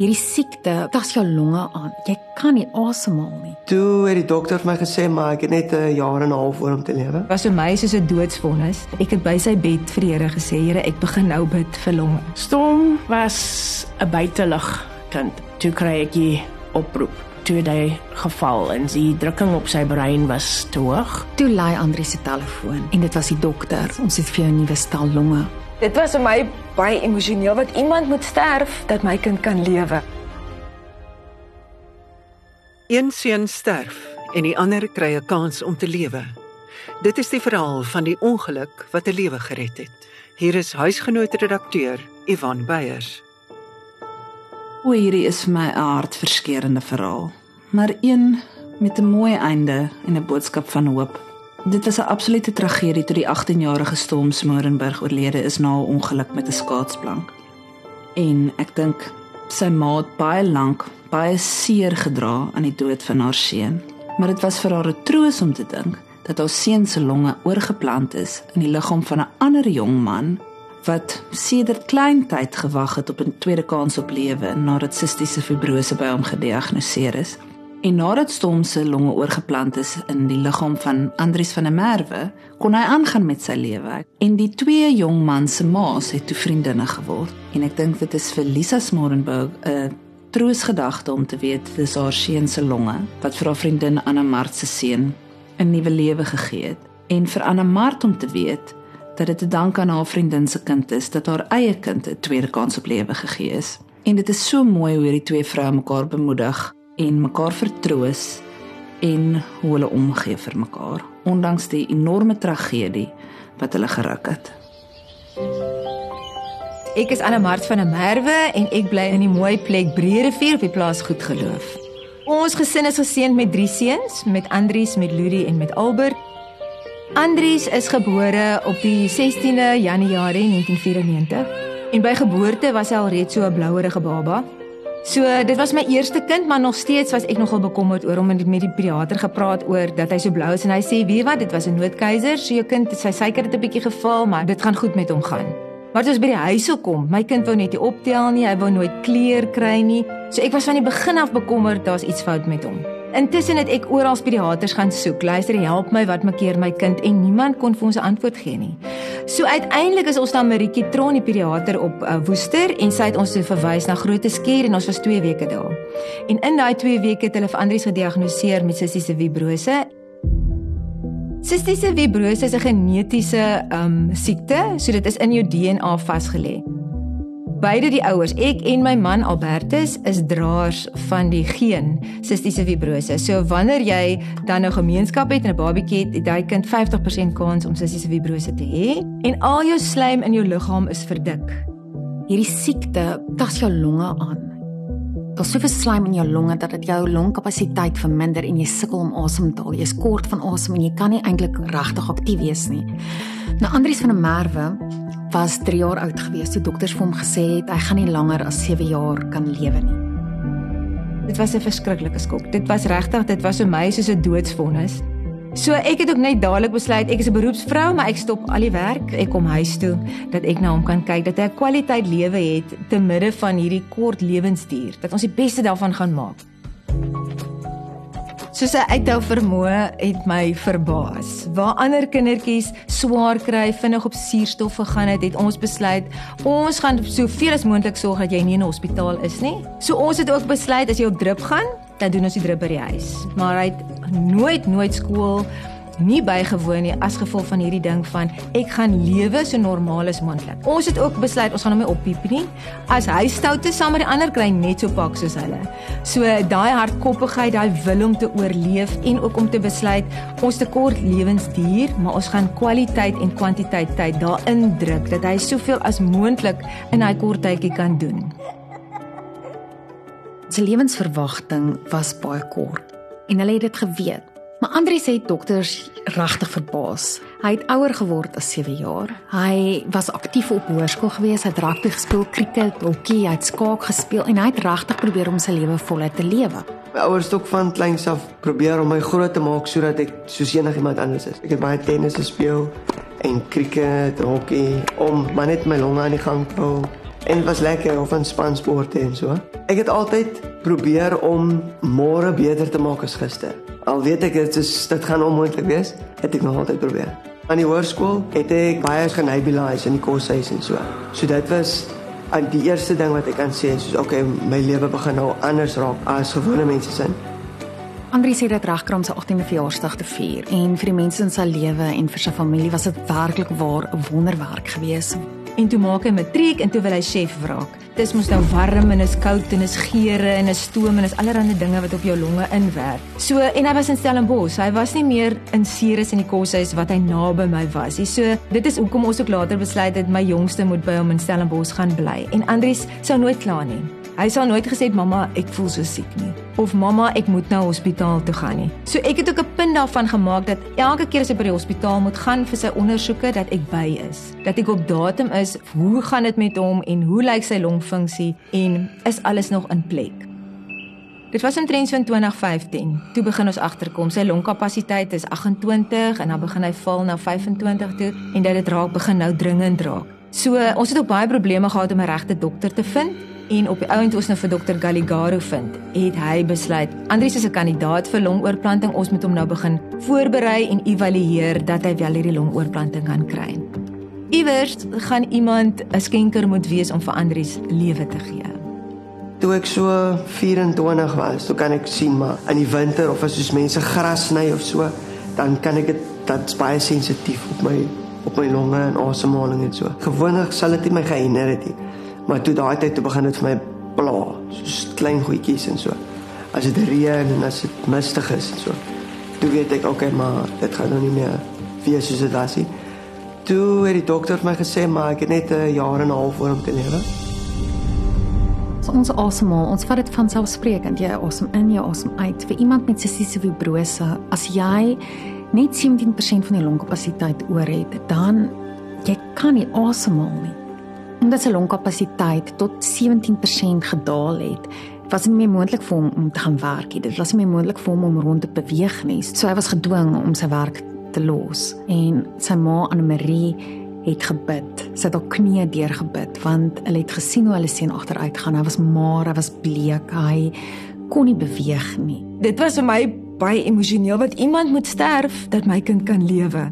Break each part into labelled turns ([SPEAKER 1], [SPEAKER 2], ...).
[SPEAKER 1] Hierdie siekte tas jou longe aan. Jy kan nie asemhaal nie.
[SPEAKER 2] Toe het die dokter vir my gesê maar ek het net 'n jaar en 'n half voor om te lewe.
[SPEAKER 3] Was vir my soos 'n doodsvonnis. Ek het by sy bed vir die Here gesê, Here, ek begin nou bid vir longe.
[SPEAKER 4] Storm was 'n buitelug kind. Toe kry ek die oproep. Toe hy geval en die drukking op sy brein was te hoog.
[SPEAKER 1] Toe lei Andri se telefoon en dit was die dokter. Ons het vir jou 'n nuwe stel longe.
[SPEAKER 3] Dit was vir my baie emosioneel wat iemand moet sterf dat my kind kan lewe.
[SPEAKER 5] Een seun sterf en die ander kry 'n kans om te lewe. Dit is die verhaal van die ongeluk wat 'n lewe gered het. Hier is huisgenoot redakteur Ivan Beyers.
[SPEAKER 6] O, hierdie is vir my 'n hartverskeurende verhaal, maar een met 'n mooi einde en 'n boodskap van hoop. Dit was 'n absolute tragedie toe die 18-jarige Storm Smorenburg oorlede is na 'n ongeluk met 'n skaatsplank. En ek dink sy ma het baie lank baie seer gedra aan die dood van haar seun. Maar dit was vir haar 'n troos om te dink dat haar seun se longe oorgeplant is in die liggaam van 'n ander jong man wat sedert klein tyd gewag het op 'n tweede kans op lewe nadat sistiese fibrose by hom gediagnoseer is. En nadat Storm se longe oorgeplant is in die liggaam van Andries van der Merwe, kon hy aangaan met sy lewe. En die twee jong mans se ma's het toe vriendinne geword. En ek dink dit is vir Lisa Smorenburg 'n troosgedagte om te weet dis haar seun se longe wat vir haar vriendin Anna Mart se seun 'n nuwe lewe gegee het. En vir Anna Mart om te weet dat dit te dank aan haar vriendin se kind is dat haar eie kind 'n tweede kans op lewe gegee is. En dit is so mooi hoe hierdie twee vroue mekaar bemoedig en mekaar vertroos en hoe hulle omgee vir mekaar ondanks die enorme tragedie wat hulle geruk het.
[SPEAKER 3] Ek is Anna Mart van der Merwe en ek bly in die mooi plek Breerivier op die plaas Goedgeloof. Ons gesin is geseënd met drie seuns, met Andries, met Ludie en met Albert. Andries is gebore op die 16de Januarie 1994 en by geboorte was hy al reeds so 'n blouerige baba. So dit was my eerste kind, maar nog steeds was ek nogal bekommerd oor hom en met die pediater gepraat oor dat hy so blou is en hy sê, "Weet wat, dit was 'n noodkeiser, so jou kind, sy suiker het 'n bietjie geval, maar dit gaan goed met hom gaan." Maar toe ons by die huis toe kom, my kind wou net nie optel nie, hy wou nooit kleur kry nie. So ek was van die begin af bekommerd daar's iets fout met hom. Intussen het ek oral pediaters gaan soek. Luister, help my, wat maak keer my kind en niemand kon vir ons 'n antwoord gee nie. So uiteindelik is ons na Maritjie Tron die pediater op uh, Woester en sy het ons verwys na Grote Skuur en ons was 2 weke daar. En in daai 2 weke het hulle vir Andries gediagnoseer met sistiese fibrose. Sistiese fibrose is 'n genetiese um siekte, so dit is in jou DNA vasgelê. Beide die ouers, ek en my man Albertus, is draers van die geen sistiese fibrose. So wanneer jy dan 'n gemeenskap het en 'n babatjie het, het daai kind 50% kans om sistiese fibrose te hê en al jou slijm in jou liggaam is verdik.
[SPEAKER 1] Hierdie siekte tas jou longe aan. Daar's soveel slijm in jou longe dat dit jou longkapasiteit verminder en jy sukkel om asem te haal. Jy's kort van asem en jy kan nie eintlik regtig aktief wees nie. Nou Andries van der Merwe was 3 jaar oud gewees toe dokters vir hom gesê het hy gaan nie langer as 7 jaar kan lewe nie.
[SPEAKER 3] Dit was 'n verskriklike skok. Dit was regtig, dit was vir my soos 'n doodsvonnis. So ek het ook net dadelik besluit ek is 'n beroepsvrou, maar ek stop al die werk. Ek kom huis toe dat ek na hom kan kyk, dat hy 'n kwaliteit lewe het te midde van hierdie kort lewensduur, dat ons die beste daarvan gaan maak. Soos hy uithou vermoë het my verbaas. Waar ander kindertjies swaar kry, vinnig op suurstof gegaan het, het ons besluit ons gaan soveel as moontlik sorg dat jy nie in 'n hospitaal is nie. So ons het ook besluit as jy op drip gaan, dan doen ons die drip by die huis. Maar hy het nooit nooit skool nie bygewoon nie as gevolg van hierdie ding van ek gaan lewe so normaal as moontlik. Ons het ook besluit ons gaan hom nie oppiep nie. As hy stout is saam met die ander kry net so pak soos hulle. So daai hardkoppigheid, daai wil om te oorleef en ook om te besluit ons te kort lewensduur, maar ons gaan kwaliteit en kwantiteit tyd daarin druk dat hy soveel as moontlik in hy kort tydjie kan doen.
[SPEAKER 1] Sy lewensverwagting was baie kort en hulle het dit geweet. Maar Andre sê dokters regtig verbaas. Hy het ouer geword as 7 jaar. Hy was aktief op hoërskool gewees, hy het rugby gespeel, kriket, hokkie, hy het skaak gespeel en hy het regtig probeer om sy lewe voluit te lewe.
[SPEAKER 2] My ouers het ook van kleins af probeer om my groot te maak sodat ek soos enigiemand anders is. Ek het baie tennis gespeel en kriket, hokkie om maar net my longe aan die gang te hou. En dit was lekker of in spansporte en so. Ek het altyd probeer om môre beter te maak as gister. Al weet ek dit is dit gaan onmoontlik wees, het ek nog altyd probeer. Aan die hoërskool het ek baie genebilize in die koshuis en so. So dit was aan die eerste ding wat ek kan sê is okay, my lewe begin nou anders raak as gewone mense se.
[SPEAKER 1] Andri sê dit regkry om sy 18de verjaarsdag te vier en vir die mense in sy lewe en vir sy familie was dit werklik waar 'n wonderwerk geweest.
[SPEAKER 3] En toe maak hy matriek en toe wil hy chef raak. Dis mos nou warm en is koud en is geure en is stoom en is allerlei dinge wat op jou longe inwerk. So en hy was in Stellenbosch. Hy was nie meer in Ceres in die koshuis wat hy naby my was nie. So dit is hoekom ons ook later besluit het my jongste moet by hom in Stellenbosch gaan bly. En Andries sou nooit kla nie. Hy sal nooit gesê het mamma, ek voel so siek nie of mamma, ek moet nou hospitaal toe gaan nie. So ek het ook 'n punt daarvan gemaak dat elke keer as hy by die hospitaal moet gaan vir sy ondersoeke dat ek by is. Dat ek op datum is, hoe gaan dit met hom en hoe lyk sy longfunksie en is alles nog in plek. Dit was omtrent so in 2015. Toe begin ons agterkom sy longkapasiteit is 28 en dan begin hy val na 25 toe en dit raak begin nou dringend raak. So ons het ook baie probleme gehad om 'n regte dokter te vind en op die ouend ons nou vir dokter Galligaro vind, het hy besluit Andries is 'n kandidaat vir longoorplanting. Ons moet hom nou begin voorberei en evalueer dat hy wel hierdie longoorplanting kan kry. Iewers gaan iemand 'n skenker moet wees om vir Andries lewe te gee.
[SPEAKER 2] Toe ek so 24 was, toe kan ek sien maar in die winter of as soos mense gras sny of so, dan kan ek dit dat's baie sensitief op my op my longe en asemhaling en so. Gewoonlik sal dit nie my gehinder het nie. Maar toe daai tyd toe begin dit vir my pla, so klein goedjies en so. As dit reën en as dit mistig is en so. Toe weet ek okay, maar dit gaan nou nie meer wees soos dit was nie. Toe het die dokter vir my gesê maar ek het net 'n jaar en 'n half voor om te lewe.
[SPEAKER 1] So ons asemhaal, ons vat dit van selfsprekend. Jy asem in, jy asem uit. Vir iemand met sistiese fibrose, as jy net 17% van die longkapasiteit oor het, dan jy kan nie asemhaal nie. Omdat sy longkapasiteit tot 17% gedaal het, was dit nie meer moontlik vir hom om te gaan werk nie. Dit was nie meer moontlik vir hom om rond te beweeg nie. So hy was gedwing om sy werk te los en sy ma Anne Marie het gebid. Sy het haar knieë deurgebid want hulle het gesien hoe hulle seun agteruit gaan. Hy was maar, hy was bleek. Hy kon nie beweeg nie.
[SPEAKER 3] Dit was vir my baie emosioneel wat iemand moet sterf dat my kind kan lewe.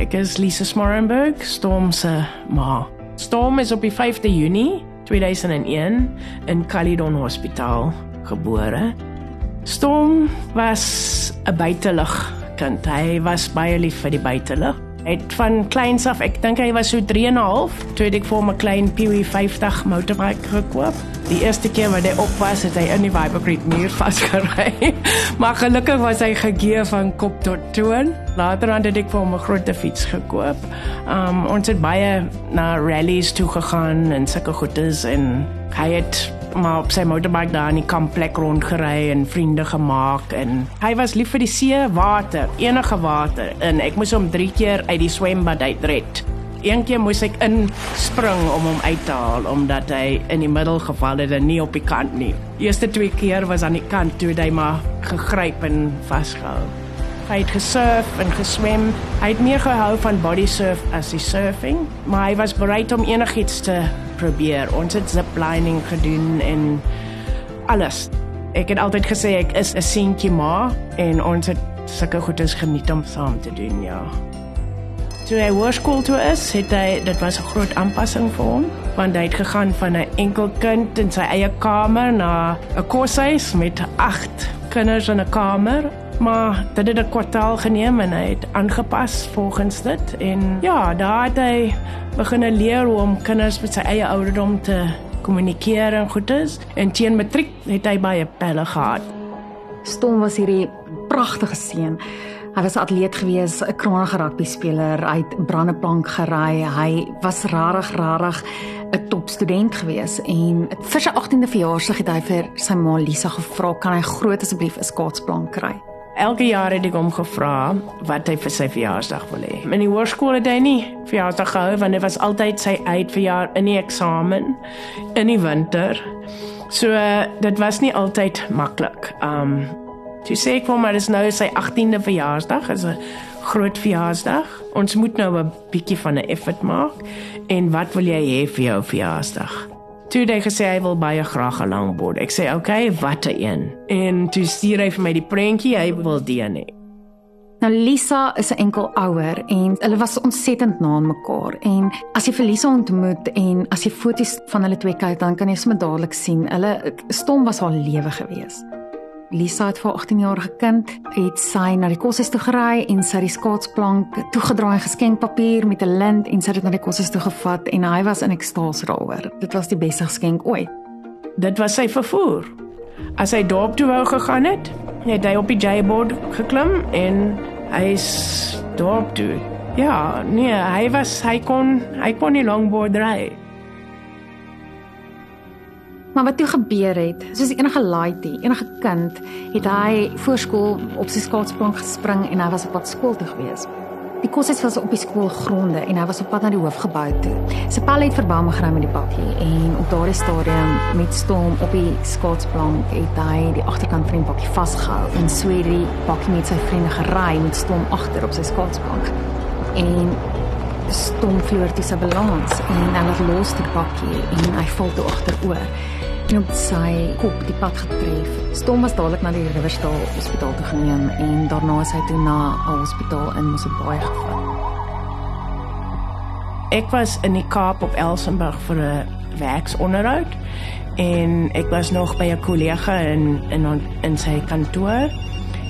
[SPEAKER 4] Ek is Lisa Smarenberg, Storm se ma. Storm is op die 5de Junie 2001 in Caledon Hospitaal gebore. Storm was 'n buitelug kind. Hy was baie lief vir die buitelug. Het van kleins af, ek dink hy was so 3 en 'n half, toe het ek vir hom 'n klein Peewee 50 motorbike gekoop. Die eerste keer wat hy op was, het hy in die Vipercreek muur vasgery. maar gelukkig was hy gegee van kop tot toon. Later het ek vir hom 'n groot fiets gekoop. Um ons het baie na rallies toe gegaan en sulke goedes en hy het maar op sy motorbike daar in die kampplek rondgery en vriende gemaak en hy was lief vir die see, water, enige water en ek moes hom 3 keer uit die swembad uitred. Een keer moes ek inspring om hom uit te haal omdat hy in die middel geval het en nie op die kant nie. Eerste twee keer was aan die kant toe hy maar gegryp en vasgehou. Hy het gesurf en geswem. Hy het meer gehou van body surf as die surfing, maar hy was bereid om enigiets te probeer. Ons het ziplining gedoen en alles. Ek het altyd gesê ek is 'n seentjie ma en ons het sulke goedes geniet om saam te doen, ja. Toe hy hoërskool toe is, het hy dit was 'n groot aanpassing vir hom, want hy het gegaan van 'n enkel kind in sy eie kamer na 'n koshuis met 8 kinders in 'n kamer. Maar dit het 'n kwartaal geneem en hy het aangepas volgens dit en ja, daar het hy begin leer hoe om kinders met sy eie ouderdom te kommunikeer en goedes. En teen matriek het hy baie pelle gehad.
[SPEAKER 1] Stom was hierdie pragtige seun. Hy was 'n atleet gewees, 'n kronige rugby speler, hy het brandeplank gery, hy was rarig rarig 'n topstudent gewees en vir sy 18de verjaarsdag het hy vir sy ma Lisa gevra kan hy groot asseblief 'n skaatsplank kry.
[SPEAKER 4] Elke jaar het ek hom gevra wat hy vir sy verjaarsdag wil hê. In die hoërskool het hy nie verjaarsdag gehou want dit was altyd sy uitverjaar in die eksamen in die winter. So uh, dit was nie altyd maklik. Um toe sê ek hom maar dis nou sy 18de verjaarsdag, is 'n groot verjaarsdag. Ons moet nou 'n bietjie van 'n effort maak. En wat wil jy hê vir jou verjaarsdag? Toe hy gesê hy wil baie graag 'n langbord. Ek sê, "Oké, okay, wat 'n een." En toe stuur hy vir my die prentjie, hy wil die een hê.
[SPEAKER 1] Nou Lisa is 'n enkel ouer en hulle was ontsettend na mekaar en as jy vir Lisa ontmoet en as jy foto's van hulle twee kyk dan kan jy sommer dadelik sien hulle stom was haar lewe gewees. Lisa het vir 18 jarige kind het sy na die koshuis toe gery en sy het die skaatsplank toegedraai geskenkpapier met 'n lint en sy het dit na die koshuis toe gevat en hy was in ekstase daaroor. Dit was die beste geskenk ooit.
[SPEAKER 4] Dit was sy vervoer. As hy dorp toe wou gegaan het, het hy op die J-board geklim en hy's dorp toe. Ja, nee, hy was hy kon hy kon nie longboard ry.
[SPEAKER 1] Maar wat toe gebeur het, soos enige laaitie, enige kind, het hy voorskool op sy skaatsplank gespring en hy was op pad skool toe gewees. Die koshuis was op die skoolgronde en hy was op pad na die hoofgebou toe. Sy pa het verbame gery met die bakkie en op daardie stadium met storm op die skaatsplank het hy die agterkant van die bakkie vasgehou en so het die bakkie met sy vriende gery met storm agter op sy skaatsplank. En storm vloer dit sy balans en hy het los die bakkie en hy val toe agteroor en op sy kop die pad getref. Stom was dadelik na die Riverstal Hospitaal toe geneem en daarna is hy toe na 'n hospitaal in Mosselbaai gevat.
[SPEAKER 4] Ek was in die Kaap op Elsenburg vir 'n werksonderhoud en ek was nog by 'n kollega in in in sy kantoor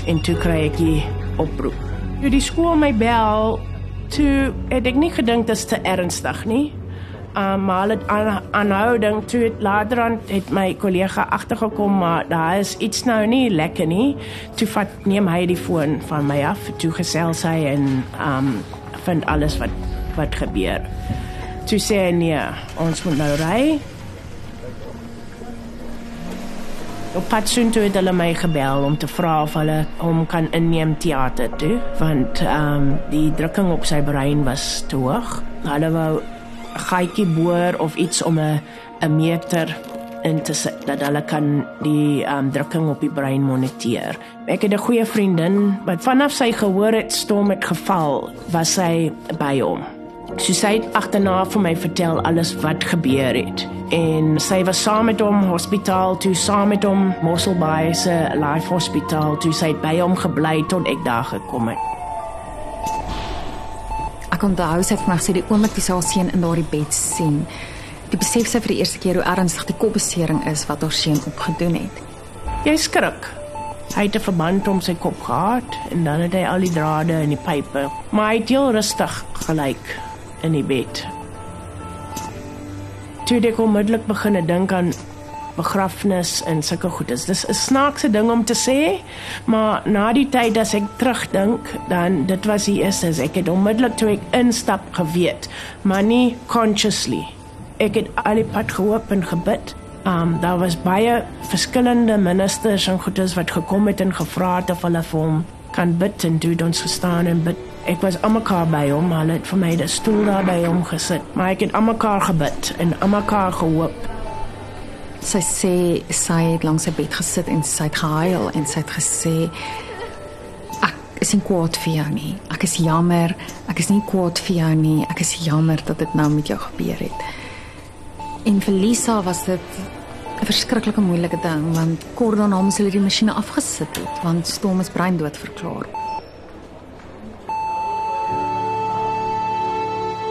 [SPEAKER 4] en toe kry ek die oproep. Toe die skool my bel, toe het ek nie gedink dit is te ernstig nie um, maar het aanhouding toe het later aan het my kollega agtergekom maar daar is iets nou nie lekker nie. Toe vat neem hy die foon van my af toe gesels hy en um vind alles wat wat gebeur. Toe sê hy nee ons moet nou ry. Op pad soontoe het hulle my gebel om te vra of hulle hom kan inneem teater toe want ehm um, die drukking op sy brein was te hoog. Hulle wou gaatjie boor of iets om 'n 'n meter in te sit dat hulle kan die um, drukking op die brein moniteer. Ek het 'n goeie vriendin wat vanaf sy gehoor het stom het geval, was sy by hom. Sy sê agterna vir my vertel alles wat gebeur het en sy was saam met hom hospitaal toe saam met hom Mosselbaai se life hospitaal toe sy by hom gebly tot ek daar gekom het
[SPEAKER 1] ek onthou sy het vir my gesê die oomblik toe sy haar seun in daardie bed sien, die besef sy vir die eerste keer hoe ernstig die kopbesering is wat haar seun opgedoen het.
[SPEAKER 4] Jy skrik. Hy het 'n verband om sy kop gehad en dan het hy al die drade in die pype, maar hy het heel rustig gelyk in die bed. Toe ek onmiddellik begin dink aan begrafnis en sulke goedes. Dis 'n snaakse ding om te sê, maar na die tyd as ek terugdink, dan dit was die eerste as ek het onmiddellik toe ek instap geweet, maar nie consciously. Ek het al die pad gehoop en gebid. Um daar was baie verskillende ministers en goedes wat gekom het en gevra het of hulle vir hom kan bid en toe ons gestaan en bid. Ek was almekaar by hom, hulle het vir my 'n stoel daar by hom gesit, maar ek het almekaar gebid en almekaar gehoop
[SPEAKER 1] sy sê sy het langs sy bed gesit en sy het gehuil en sy het gesê ek is nie kwaad vir jou nie. Ek is jammer. Ek is nie kwaad vir jou nie. Ek is jammer dat dit nou met jou gebeur het. En vir Lisa was dit 'n verskriklike moeilike ding want kort daarna moes hulle die masjiene afgesit het want Storm is breindood verklaar.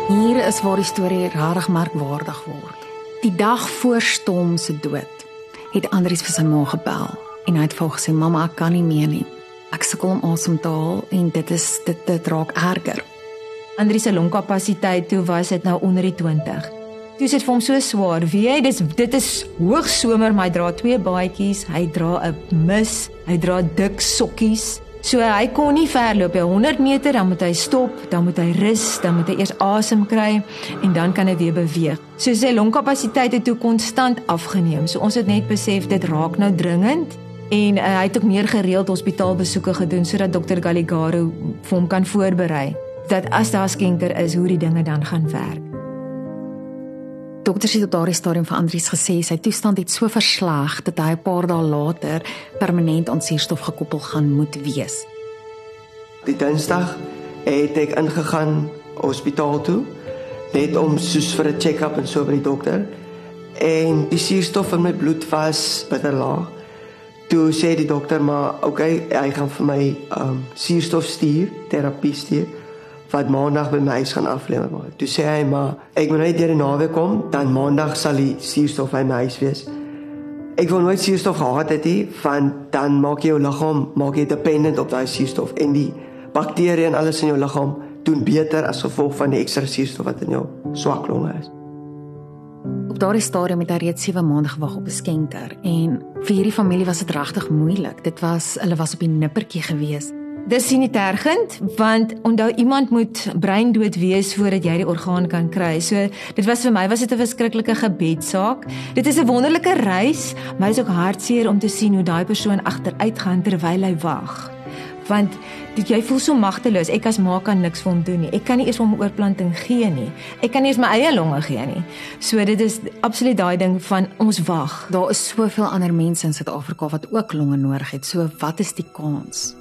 [SPEAKER 1] Hier is waar die storie regtig merkwaardig word. Die dag voor Storm se dood het Andries vir sy ma gebel en hy het vir haar gesê mamma ek kan nie meer nie. Ek sukkel om asem te haal en dit is dit dit raak erger.
[SPEAKER 3] Andries se longkapasiteit toe was dit nou onder die 20. Toe sit vir hom so swaar. Wie hy dis dit is hoogsomer maar hy dra twee baadjies, hy dra 'n mis, hy dra dik sokkies. So hy kon nie verloop by 100 meter, dan moet hy stop, dan moet hy rus, dan moet hy eers asem kry en dan kan hy weer beweeg. So sy longkapasiteit het toe konstant afgeneem. So ons het net besef dit raak nou dringend en uh, hy het ook meer gereeld hospitaalbesoeke gedoen sodat dokter Galligaro vir hom kan voorberei dat as daar skenker is, hoe die dinge dan gaan werk.
[SPEAKER 1] Dokters het daardie stadium vir Andries gesê sy toestand het so versleg dat hy 'n paar dae later permanent aan suurstof gekoppel gaan moet wees.
[SPEAKER 2] Die Dinsdag het ek ingegaan hospitaal toe net om soos vir 'n check-up en so by die dokter. En die suurstof in my bloed was bitter laag. Toe sê die dokter maar okay, hy gaan vir my um suurstof stuur, terapie stuur wat maandag by my huis gaan aflewer word. Toe sê hy maar ek moet net deur die naweek kom, dan maandag sal die suurstof by my huis wees. Ek wil nooit suurstof gehad het nie, want dan maak jou liggaam maak jy dependent op daai suurstof en die bakterieë en alles in jou liggaam doen beter as gevolg van die ekstra suurstof wat in jou swak longe is.
[SPEAKER 1] Op daardie stadium het hy reeds 7 maande gewag op 'n skenker en vir hierdie familie was dit regtig moeilik. Dit was hulle was op die nippertjie gewees.
[SPEAKER 3] Dis sien nie tergend want onthou iemand moet breindood wees voordat jy die orgaan kan kry. So dit was vir my was dit 'n verskriklike gebedsaak. Dit is 'n wonderlike reis, maar dit is ook hartseer om te sien hoe daai persoon agteruit gaan terwyl hy wag want dit jy voel so magteloos. Ek as ma kan niks vir hom doen nie. Ek kan nie eers hom oorplanting gee nie. Ek kan nie eens my eie longe gee nie. So dit is absoluut daai ding van ons wag.
[SPEAKER 1] Daar is soveel ander mense in Suid-Afrika wat ook longe nodig het. So wat is die kans?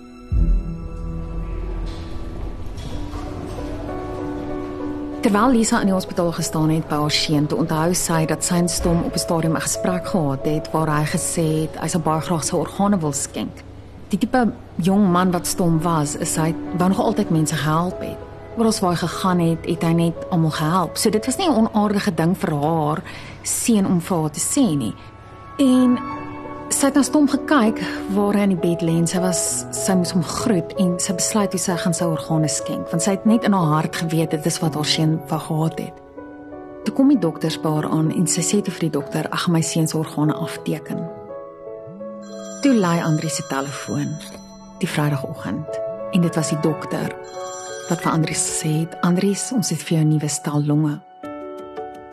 [SPEAKER 1] Terwyl Lisa in die hospitaal gestaan het by haar seun, toe onthou sy dat sy en Stom op 'n stadium 'n gesprek gehad het waar hy gesê het hy sou baie graag sy organe wil skenk die tipe jong man wat stom was, is hy wou nog altyd mense gehelp het. Ons waar gegaan het, het hy net almal gehelp. So dit was nie 'n onaardige ding vir haar seun om vir haar te sê nie. En sy het na stom gekyk waar hy in die bed lê en sy was sy moes hom groet en sy besluit hoe sy gaan sy organe skenk want sy het net in haar hart geweet dit is wat haar seun wou gehad het. Toe kom die dokters by haar aan en sy sê te vir die dokter, "Ag, my seun se organe afteken." Toe lui Andri se telefoon die Vrydagoggend en dit was die dokter wat vir Andri gesê het: "Andries, ons het vir jou nuwe stel longe."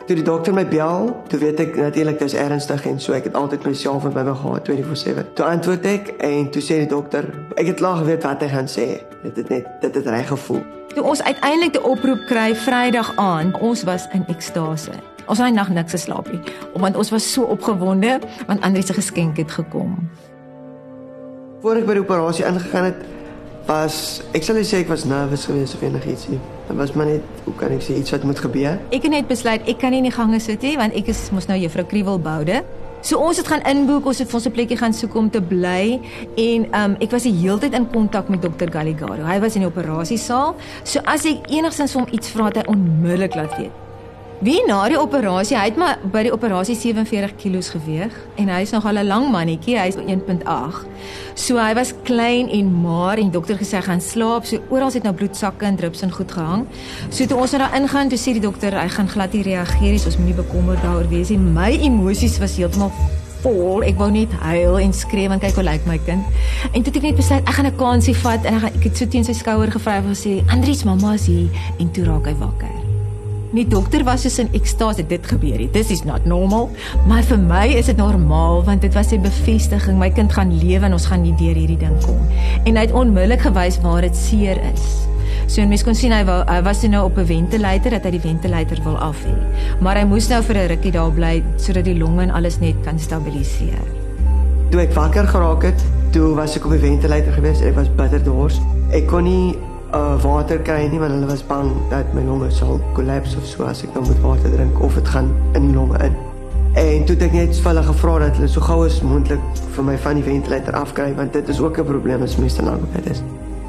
[SPEAKER 2] Toe die dokter my bel, toe weet ek natuurlik dis ernstig en so ek het altyd myself by my gehad 24/7. Toe antwoord ek en toe sê die dokter, ek het klaar geweet wat hy gaan sê. Dit het net dit het reg gevoel.
[SPEAKER 3] Toe ons uiteindelik die oproep kry Vrydag aan, ons was in ekstase. Ons het nag niks geslaap nie, want ons was so opgewonde want Andri se geskenk het gekom
[SPEAKER 2] voor ek by die operasie ingegaan het, was ek sal sê ek was nervus geweest of enigiets nie. Dit was maar net, hoe kan ek sê iets wat moet gebeur?
[SPEAKER 3] Ek het net besluit ek kan nie in die gange sit nie want ek is mos nou juffrou Kriewel boude. So ons het gaan inboek, ons het vir ons 'n plekkie gaan soek om te bly en um ek was die hele tyd in kontak met dokter Galligaro. Hy was in die operasiesaal. So as ek enigsins vir hom iets vra, het hy onmiddellik laat weet. Wie na die operasie, hy het maar by die operasie 47 kg geweeg en hy is nog al 'n lang mannetjie, hy is 1.8. So hy was klein en maar en dokter gesê gaan slaap. So oral het nou bloedsakke en drips en goed gehang. So toe ons nou daar ingaan, toe sê die dokter hy gaan glad nie reageer nie. Ons moenie bekommerd daaroor wees nie. My emosies was heeltemal vol. Ek wou net huil en skree en kyk hoe lyk my kind. En toe het ek net besluit ek gaan 'n kansie vat en ek, gaan, ek het so teen sy skouer gevryf en gesê Andries mamma is hier en toe raak hy wakker. Die dokter was soos in ekstase dit gebeur het. This is not normal, maar vir my is dit normaal want dit was 'n bevestiging my kind gaan lewe en ons gaan nie deur hierdie ding kom. En hy het onmiddellik gewys waar dit seer is. So en mens kon sien hy, wou, hy was nou op 'n ventilator dat hy die ventilator wil af hê. Maar hy moes nou vir 'n rukkie daar bly sodat die longe en alles net kan stabiliseer.
[SPEAKER 2] Toe ek wakker geraak het, toe was ek op die ventilator gewees. Ek was bitter dors. Ek kon nie uh water kry nie want hulle was bang dat my longe sal kollaps of so as ek nou met water drink of dit gaan in die longe in. En toe het ek net vir hulle gevra dat hulle so gou as moontlik vir my van die ventilator afkry want dit is ook 'n probleem as mens te lank op dit is.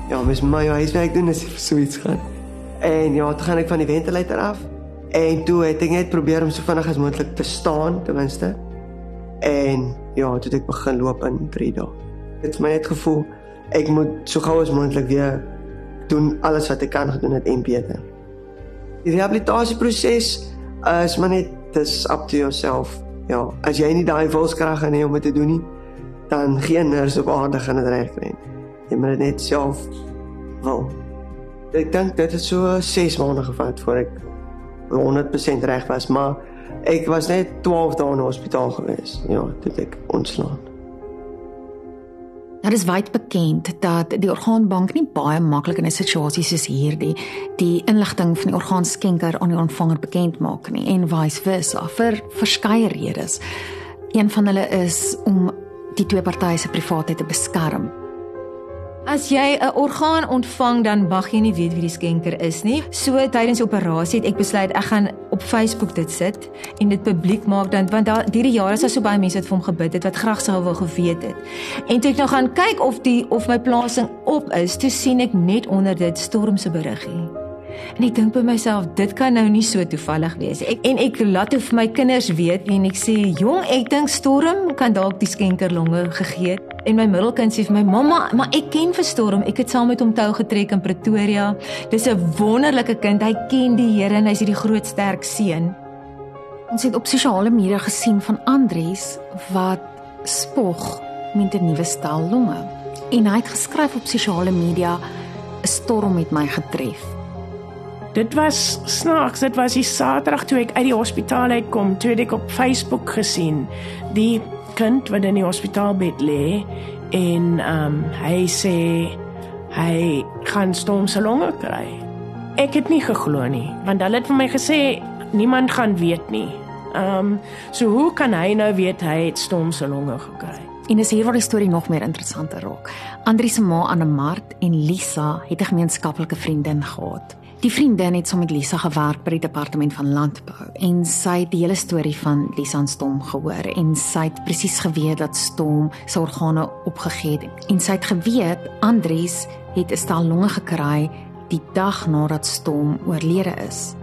[SPEAKER 2] Ja, mes my huiswerk doen as so iets gaan. En ja, toe gaan ek van die ventilator af. En toe het ek net probeer om so vinnig as moontlik te staan ten minste. En ja, toe het ek begin loop in 3 dae. Dit het my net gevoel ek moet so gou as moontlik weer doen alles wat ek kan gedoen het en beter. Die rehabilitasieproses is maar net dis up to yourself. Ja, as jy nie daai wilskrag het om dit te doen nie, dan geen nurse op aarde gaan dit regkry nie. Jy moet dit net self wil. Ek dink dit het so 6 maande gevat voor ek 100% reg was, maar ek was net 12 dae in hospitaal gewees. Ja, dit ek ontslaan.
[SPEAKER 1] Dit is wyd bekend dat die orgaanbank nie baie maklik in 'n situasie soos hierdie die inligting van die orgaanskenker aan die ontvanger bekend maak nie en vice versa vir verskeie redes. Een van hulle is om die twee partye se privaatheid te beskerm.
[SPEAKER 3] As jy 'n orgaan ontvang, dan mag jy nie weet wie die skenker is nie. So tydens die operasie het ek besluit ek gaan op Facebook dit sit en dit publiek maak dan want daar hierdie jare is daar so baie mense wat vir hom gebid het wat graag sou wou geweet het. En toe ek nou gaan kyk of die of my plasing op is, toe sien ek net onder dit Storm se beriggie. En ek dink by myself, dit kan nou nie so toevallig wees. Ek en ek laat hoe vir my kinders weet en ek sê, "Jong, ek dink Storm kan dalk die skenkerlonge gegee het." En my middelkind sê vir my, "Mamma, maar ek ken vir Storm. Ek het saam met hom tou getrek in Pretoria. Dis 'n wonderlike kind. Hy ken die Here en hy's hierdie groot sterk seun."
[SPEAKER 1] Ons het op sosiale media gesien van Andries wat spog met 'n nuwe stel longe. En hy het geskryf op sosiale media, "’n Storm het my getref."
[SPEAKER 4] Dit was snaaks, dit was die Saterdag toe ek uit die hospitaal uitkom, toe ek op Facebook gesien die kind wat in die hospitaalbed lê en ehm um, hy sê hy kan stomsalonge kry. Ek het nie geglo nie, want hulle het vir my gesê niemand gaan weet nie. Ehm um, so hoe kan hy nou weet hy het stomsalonge gekry?
[SPEAKER 1] En is hier waar die storie nog meer interessanter raak. Andri se ma Anne Mart en Lisa het 'n gemeenskaplike vriendin gehad. Die vriendin het saam met Lisa gewerk by die departement van landbou en sy het die hele storie van Lisa en Stom gehoor en sy het presies geweet dat Stom sy organe opgegee het en sy het geweet Andries het 'n stel longe gekry die dag nadat Stom oorlede is.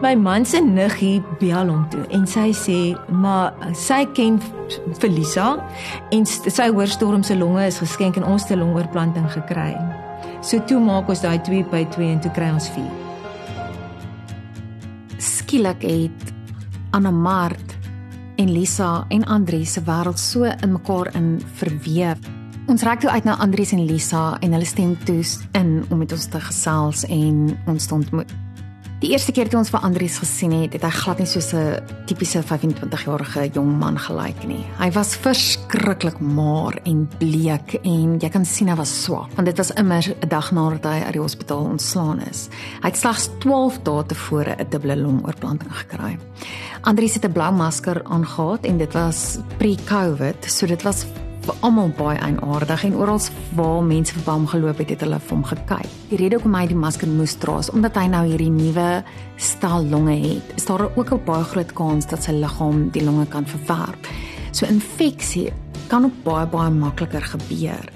[SPEAKER 3] My man se niggie bel hom toe en sy sê maar sy ken vir Lisa en sy hoor Storm se longe is geskenk en ons het 'n longoorplanting gekry. So toe maak ons daai 2 by 2 en toe kry ons 4.
[SPEAKER 1] Skielik het Anna Mart en Lisa en Andri se wêreld so in mekaar in verweef. Ons raak toe uit na Andri en Lisa en hulle stem toe in om met ons te gesels en ons stond Die eerste keer toe ons vir Andries gesien het, het hy glad nie soos 'n tipiese 25-jarige jong man gelyk nie. Hy was verskriklik maar en bleek en jy kan sien hy was swak, want dit was immer 'n dag nadat hy uit die hospitaal ontslaan is. Hy het slegs 12 dae tevore 'n dubbele longoorplanting gekry. Andries het 'n blou masker aangetree en dit was pre-COVID, so dit was almal baie eienaardig en oral waar mense vir hom geloop het, het hulle vir hom gekyk. Die rede hoekom hy die masker moes dra is omdat hy nou hierdie nuwe stel longe het. Is daar ook 'n baie groot kans dat sy liggaam die longe kan verwerp. So infeksie kan ook baie baie makliker gebeur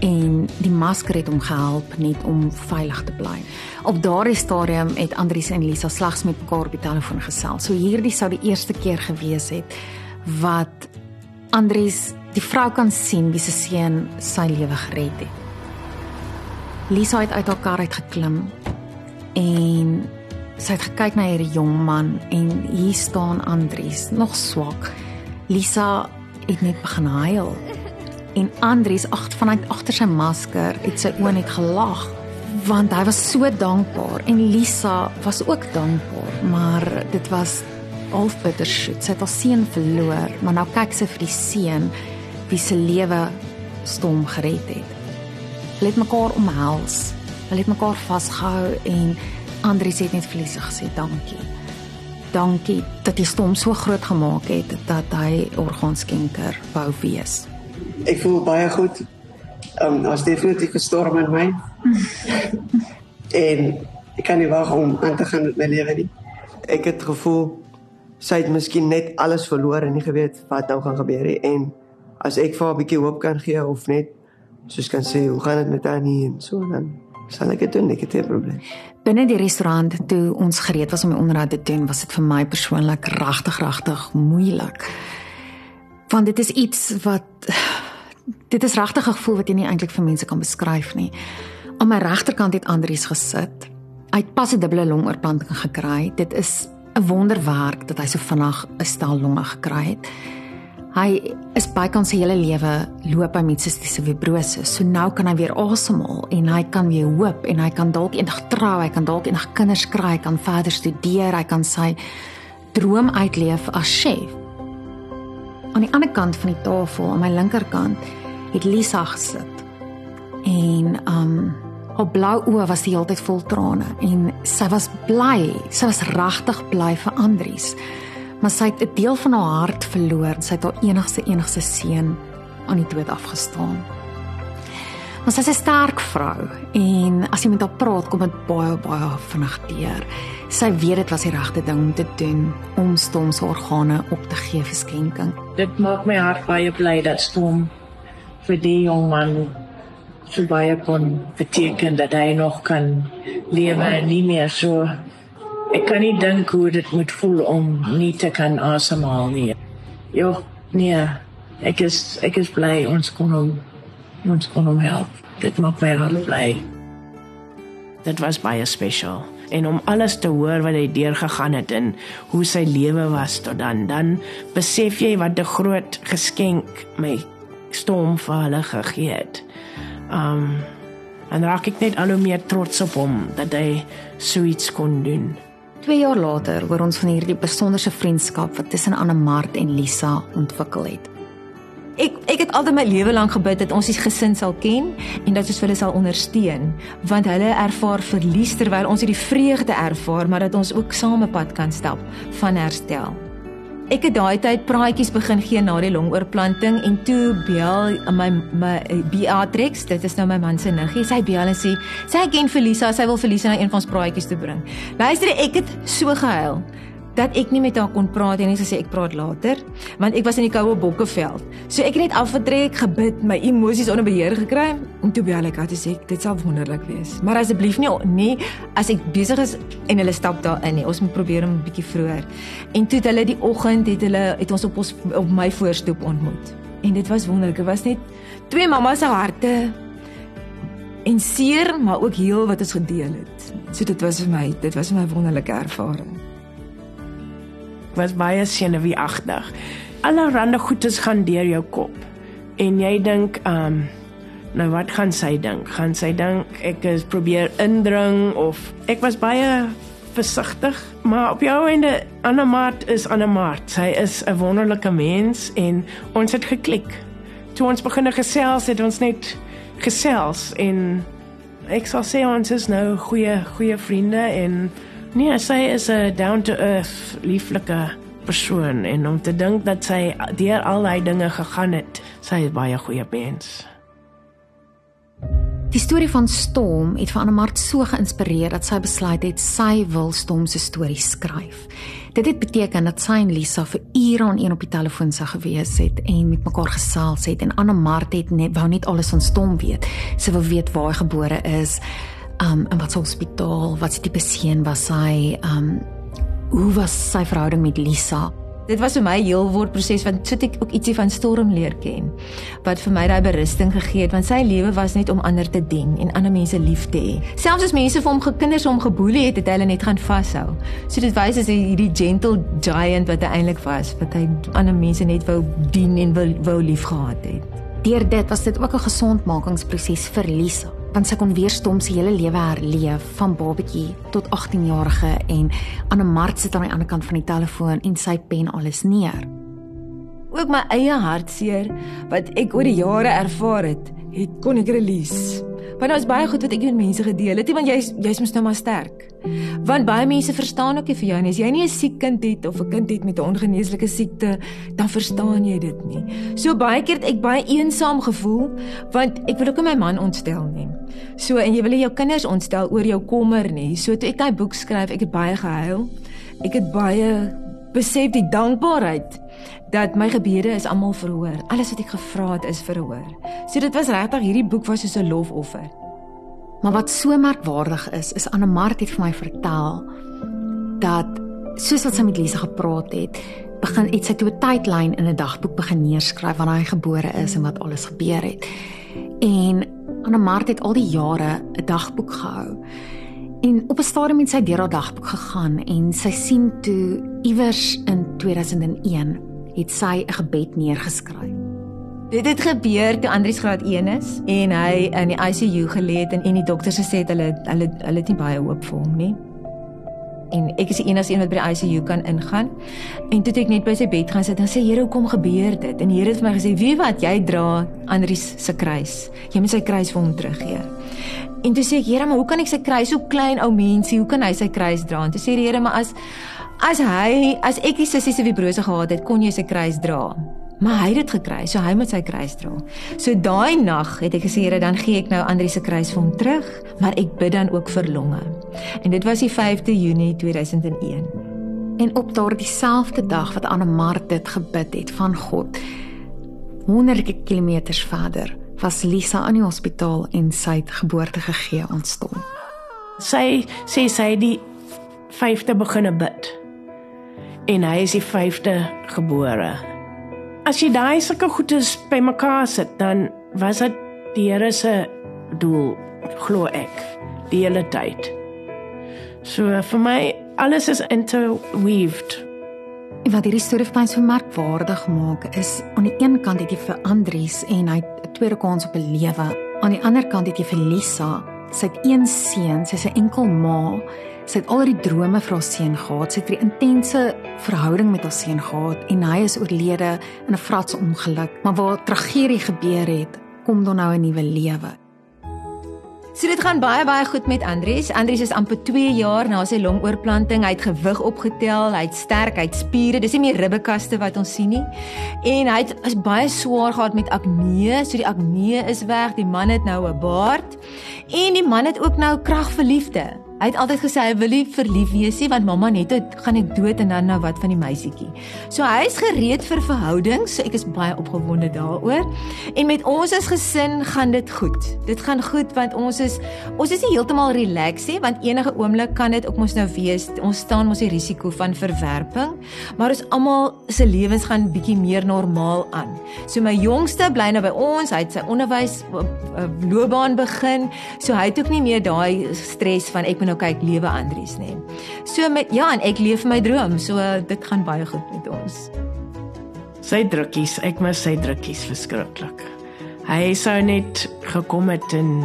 [SPEAKER 1] en die masker het hom gehelp net om veilig te bly. Op daardie stadium het Andries en Lisa slegs met mekaar op die telefoon gesels. So hierdie sou die eerste keer gewees het wat Andries die vrou kan sien wie se seun sy lewe gered het. Lisa het uit haar kar uit geklim en sy het gekyk na hierdie jong man en hier staan Andries, nog swak. Lisa het net begin huil. En Andries agter vanuit agter sy masker het sy oë net gelag want hy was so dankbaar en Lisa was ook dankbaar, maar dit was half bittersoet. Sy het haar seun verloor, maar nou kyk sy vir die seun wie se lewe stom gered het. Hulle het mekaar omhels. Hulle het mekaar vasgehou en Andries het net verliesig gesê dankie. Dankie dat jy stom so groot gemaak het dat hy orgaanskenker wou wees.
[SPEAKER 2] Ek voel baie goed. Um, as definitief gestorm in my. en ek kan nie wag om aan te gaan met my lewe nie. Ek het gevoel sy het miskien net alles verloor en nie geweet wat nou gaan gebeur nie en as ek vir 'n bietjie hoop kan gee of net soos kan sê hoe gaan dit met Annie en so dan sal ek dit doen ek het 'n probleem.
[SPEAKER 1] Binne die restaurant toe ons gereed was om die onderhoud te doen, was dit vir my persoonlik regtig regtig moeilik. Want dit is iets wat dit is regtig 'n gevoel wat jy nie eintlik vir mense kan beskryf nie. Aan my regterkant het Andries gesit. Hy het pas 'n dubbele longoorplanting gekry. Dit is 'n wonderwerk dat hy so vinnig 'n stel longe gekry het. Hy is bykans sy hele lewe loop hy met sistiese fibrose. So nou kan hy weer asemhaal en hy kan weer hoop en hy kan dalk eendag trou, hy kan dalk eendag kinders kry, hy kan verder studeer, hy kan sy droom uitleef as chef. Aan die ander kant van die tafel, aan my linkerkant, het Lisa gesit. En um haar blou oë was die hele tyd vol trane en sy was bly, sy was regtig bly vir Andries maar sy het 'n deel van haar hart verloor. Sy het haar enigste enigste seun aan die dood afgestaan. Maar sy's 'n sterk vrou en as jy met haar praat, kom dit baie baie vinnig deur. Sy weet dit was die regte ding om te doen om Storm se organe op te gee vir skenking.
[SPEAKER 4] Dit maak my hart baie bly dat Storm vir die jong man so baie kon beteken dat hy nog kan lewe en nie meer so ek kan nie dink hoe dit moet voel om nie te kan asemhaal nie. Jo, nee. Ek is ek is bly ons kon hom ons kon hom help. Dit maak my hart bly. Dit was baie special en om alles te hoor wat hy deurgegaan het en hoe sy lewe was tot dan dan besef jy wat 'n groot geskenk my storm vir hulle gegee het. Um en raak ek net al hoe meer trots op hom dat hy so iets kon doen.
[SPEAKER 1] 2 jaar later hoor ons van hierdie besonderse vriendskap wat tussen Anne Mart en Lisa ontwikkel het.
[SPEAKER 3] Ek ek het altyd my lewe lank gebid dat ons die gesin sal ken en dat ons hulle sal ondersteun, want hulle ervaar verlies terwyl ons hierdie vreugde ervaar, maar dat ons ook saam 'n pad kan stap van herstel. Ek het daai tyd praatjies begin gee na die longoorplanting en toe bel my my Beatrix, dit is nou my man se niggie, sy bel en sê sy ken Felisa, sy wil Felisa na een van ons praatjies toe bring. Luister, ek het so gehuil dat ek nie met haar kon praat en sy sê ek praat later want ek was in die koue bokkeveld. So ek het net afgetrek, gebid, my emosies onder beheer gekry en toe bel ek haar sê dit sal wonderlik wees. Maar asseblief nie nie as ek besig is en hulle stap daar in nie. Ons moet probeer om 'n bietjie vroeër. En toe het hulle die oggend het hulle het ons op ons op my voorstoep ontmoet. En dit was wonderlik. Dit was net twee mamma se harte en seer maar ook heel wat ons gedeel het. So dit was vir my, dit was 'n wonderlike ervaring
[SPEAKER 4] was baie senuweeagtig. Allerhande goedes gaan deur jou kop. En jy dink, ehm, um, nou wat gaan sy dink? Gaan sy dink ek is probeer indring of ek was baie versigtig, maar op jou einde Anamaat is Anamaat. Sy is 'n wonderlike mens en ons het geklik. Toe ons begin gesels het ons net gesels en ek sal sê ons is nou goeie goeie vriende en Nee, sy is 'n down to earth, lieflike persoon en om te dink dat sy deur al daai dinge gegaan het, sy is baie goeie mens.
[SPEAKER 1] Die storie van Storm het vir Annemart so geïnspireer dat sy besluit het sy wil Storm se storie skryf. Dit het beteken dat sy en Lisa vir ure aan een op die telefoon sou gewees het en met mekaar gesels het en Annemart het net wou net alles van Storm weet. Sy wou weet waar hy gebore is, um in wat hospitaal, wat se tipe seun was hy, um hoe was sy verhouding met Lisa?
[SPEAKER 3] Dit was vir my heel woord proses want so ek ook ietsie van Storm leer ken wat vir my daai berusting gegee het want sy lewe was net om ander te dien en ander mense lief te hê. Selfs as mense vir hom gekinders hom geboelie het, het hy hulle net gaan vashou. So dit wys as hy hierdie gentle giant wat hy eintlik was, wat hy ander mense net wou dien en wou, wou liefgehad het.
[SPEAKER 1] Deur dit was dit ook 'n gesondmakingsproses vir Lisa want sy kon weer stom se hele lewe herleef van babatjie tot 18 jarige en Anne Mart sit aan die ander kant van die telefoon en sy pen alles neer.
[SPEAKER 3] Ook my eie hartseer wat ek oor die jare ervaar het, het kon ek release. Want was baie goed wat ek met mense gedeel het, want jy's jy's mos nou maar sterk. Want baie mense verstaan ook nie vir jou nie. As jy nie 'n siek kind het of 'n kind het met 'n ongeneeslike siekte, dan verstaan jy dit nie. So baie keer het ek baie eensaam gevoel want ek wil ook nie my man ontstel nie. So en jy wil jou kinders ontstel oor jou kommer nie. So toe ek daai boek skryf, ek het baie gehuil. Ek het baie besef die dankbaarheid dat my gebede is almal verhoor. Alles wat ek gevra het is verhoor. So dit was regtig hierdie boek was soos 'n lofoffer.
[SPEAKER 1] Maar wat so merkwaardig is, is Anne Mart het vir my vertel dat soos wat sy met Lisa gepraat het, begin iets sy toe 'n tydlyn in 'n dagboek begin neerskryf wanneer hy gebore is en wat alles gebeur het. En Anne Mart het al die jare 'n dagboek gehou. En op 'n stadium het sy deur haar dagboek gegaan en sy sien toe iewers in 2001 het sy 'n gebed neergeskryf.
[SPEAKER 3] Dit het gebeur toe Andries graad 1 is en hy in die ICU gelê het en, en die dokters gesê het hulle hulle hulle het nie baie hoop vir hom nie. En ek is die enigste een wat by die ICU kan ingaan. En toe ek net by sy bed gaan sit en sê Here, hoekom gebeur dit? En die Here het vir my gesê, "Wie wat jy dra Andries se kruis. Jy moet sy kruis vir hom teruggee." En toe sê ek, "Here, maar hoe kan ek sy kruis so klein ou mensie, hoe kan hy sy kruis dra?" En toe sê die Here, "Maar as As hy, as ek die sussie se vibrose gehad het, kon jy sy kruis dra. Maar hy het dit gekry, so hy moet sy kruis dra. So daai nag het ek gesê, Here, dan gee ek nou Andri se kruis vir hom terug, maar ek bid dan ook vir longe. En dit was die 5de Junie 2001.
[SPEAKER 1] En op daardie selfde dag wat Anne Mart dit gebid het van God, honderde kilometers verder, was Lisa in die hospitaal en sy het geboorte gegee ontstaan.
[SPEAKER 4] Sy sê sy het die 5de begine bid. En hy is die 5de gebore. As jy daai sulke goedes bymekaar sit, dan was dit die Here se doel, glo ek, die hele tyd. So vir my alles is interweaved.
[SPEAKER 1] Wat hierdie storie vir my so merkwaardig maak, is aan die een kant het jy vir Andries en hy 'n tweede kans op 'n lewe. Aan die ander kant het jy vir Lisa, sy het een seun, sy's 'n enkel ma. Sy het al die drome vir haar seun gehad. Sy het 'n intense verhouding met haar seun gehad en hy is oorlede in 'n vrats ongeluk. Maar waar tragedie gebeur het, kom daar nou 'n nuwe lewe.
[SPEAKER 3] So dit gaan baie baie goed met Andries. Andries is amper 2 jaar na sy longoorplanting. Hy het gewig opgetel, hy het sterk, hy het spiere. Dis nie meer ribbekaste wat ons sien nie. En hy het is baie swaar gehad met akne. So die akne is weg. Die man het nou 'n baard. En die man het ook nou krag vir liefde. Hy het altyd gesê hy wil nie verlief wees nie want mamma net het gaan ek dood en dan nou wat van die meisietjie. So hy is gereed vir verhoudings. So ek is baie opgewonde daaroor. En met ons as gesin gaan dit goed. Dit gaan goed want ons is ons is nie heeltemal relaxed nie want enige oomblik kan dit ook mos nou wees. Ons staan mos die risiko van verwerping, maar ons almal se lewens gaan bietjie meer normaal aan. So my jongste bly nou by ons. Hy het sy onderwys eh, loopbaan begin. So hy het ook nie meer daai stres van ek moet nou kyk lewe Andries nê. So met ja, en ek leef my droom. So dit gaan baie goed met ons.
[SPEAKER 4] Sy drukkies, ek mis sy drukkies verskriklik. Hy sou net gekom het en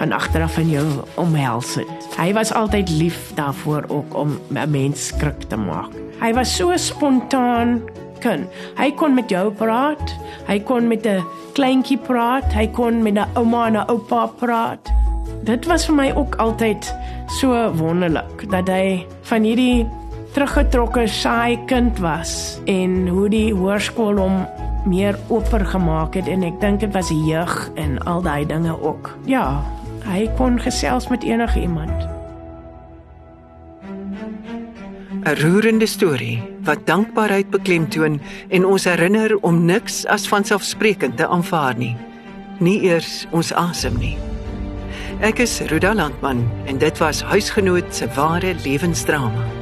[SPEAKER 4] van agter af in jou omhels het. Hy was altyd lief daarvoor ook om 'n mens skrik te maak. Hy was so spontaan kan. Hy kon met jou praat. Hy kon met 'n kleintjie praat. Hy kon met 'n ouma en 'n oupa praat. Dit was vir my ook altyd so wonderlik dat hy van hierdie teruggetrokke saai kind was en hoe die hoërskool hom meer oper gemaak het en ek dink dit was jeug en al daai dinge ook. Ja, hy kon gesels met enige iemand.
[SPEAKER 5] 'n Roerende storie wat dankbaarheid beklemtoon en ons herinner om niks as vanselfsprekend te aanvaar nie. Nie eers ons asem nie. Ek is Rudolf Landman en dit was huisgenoot se ware lewensdrama.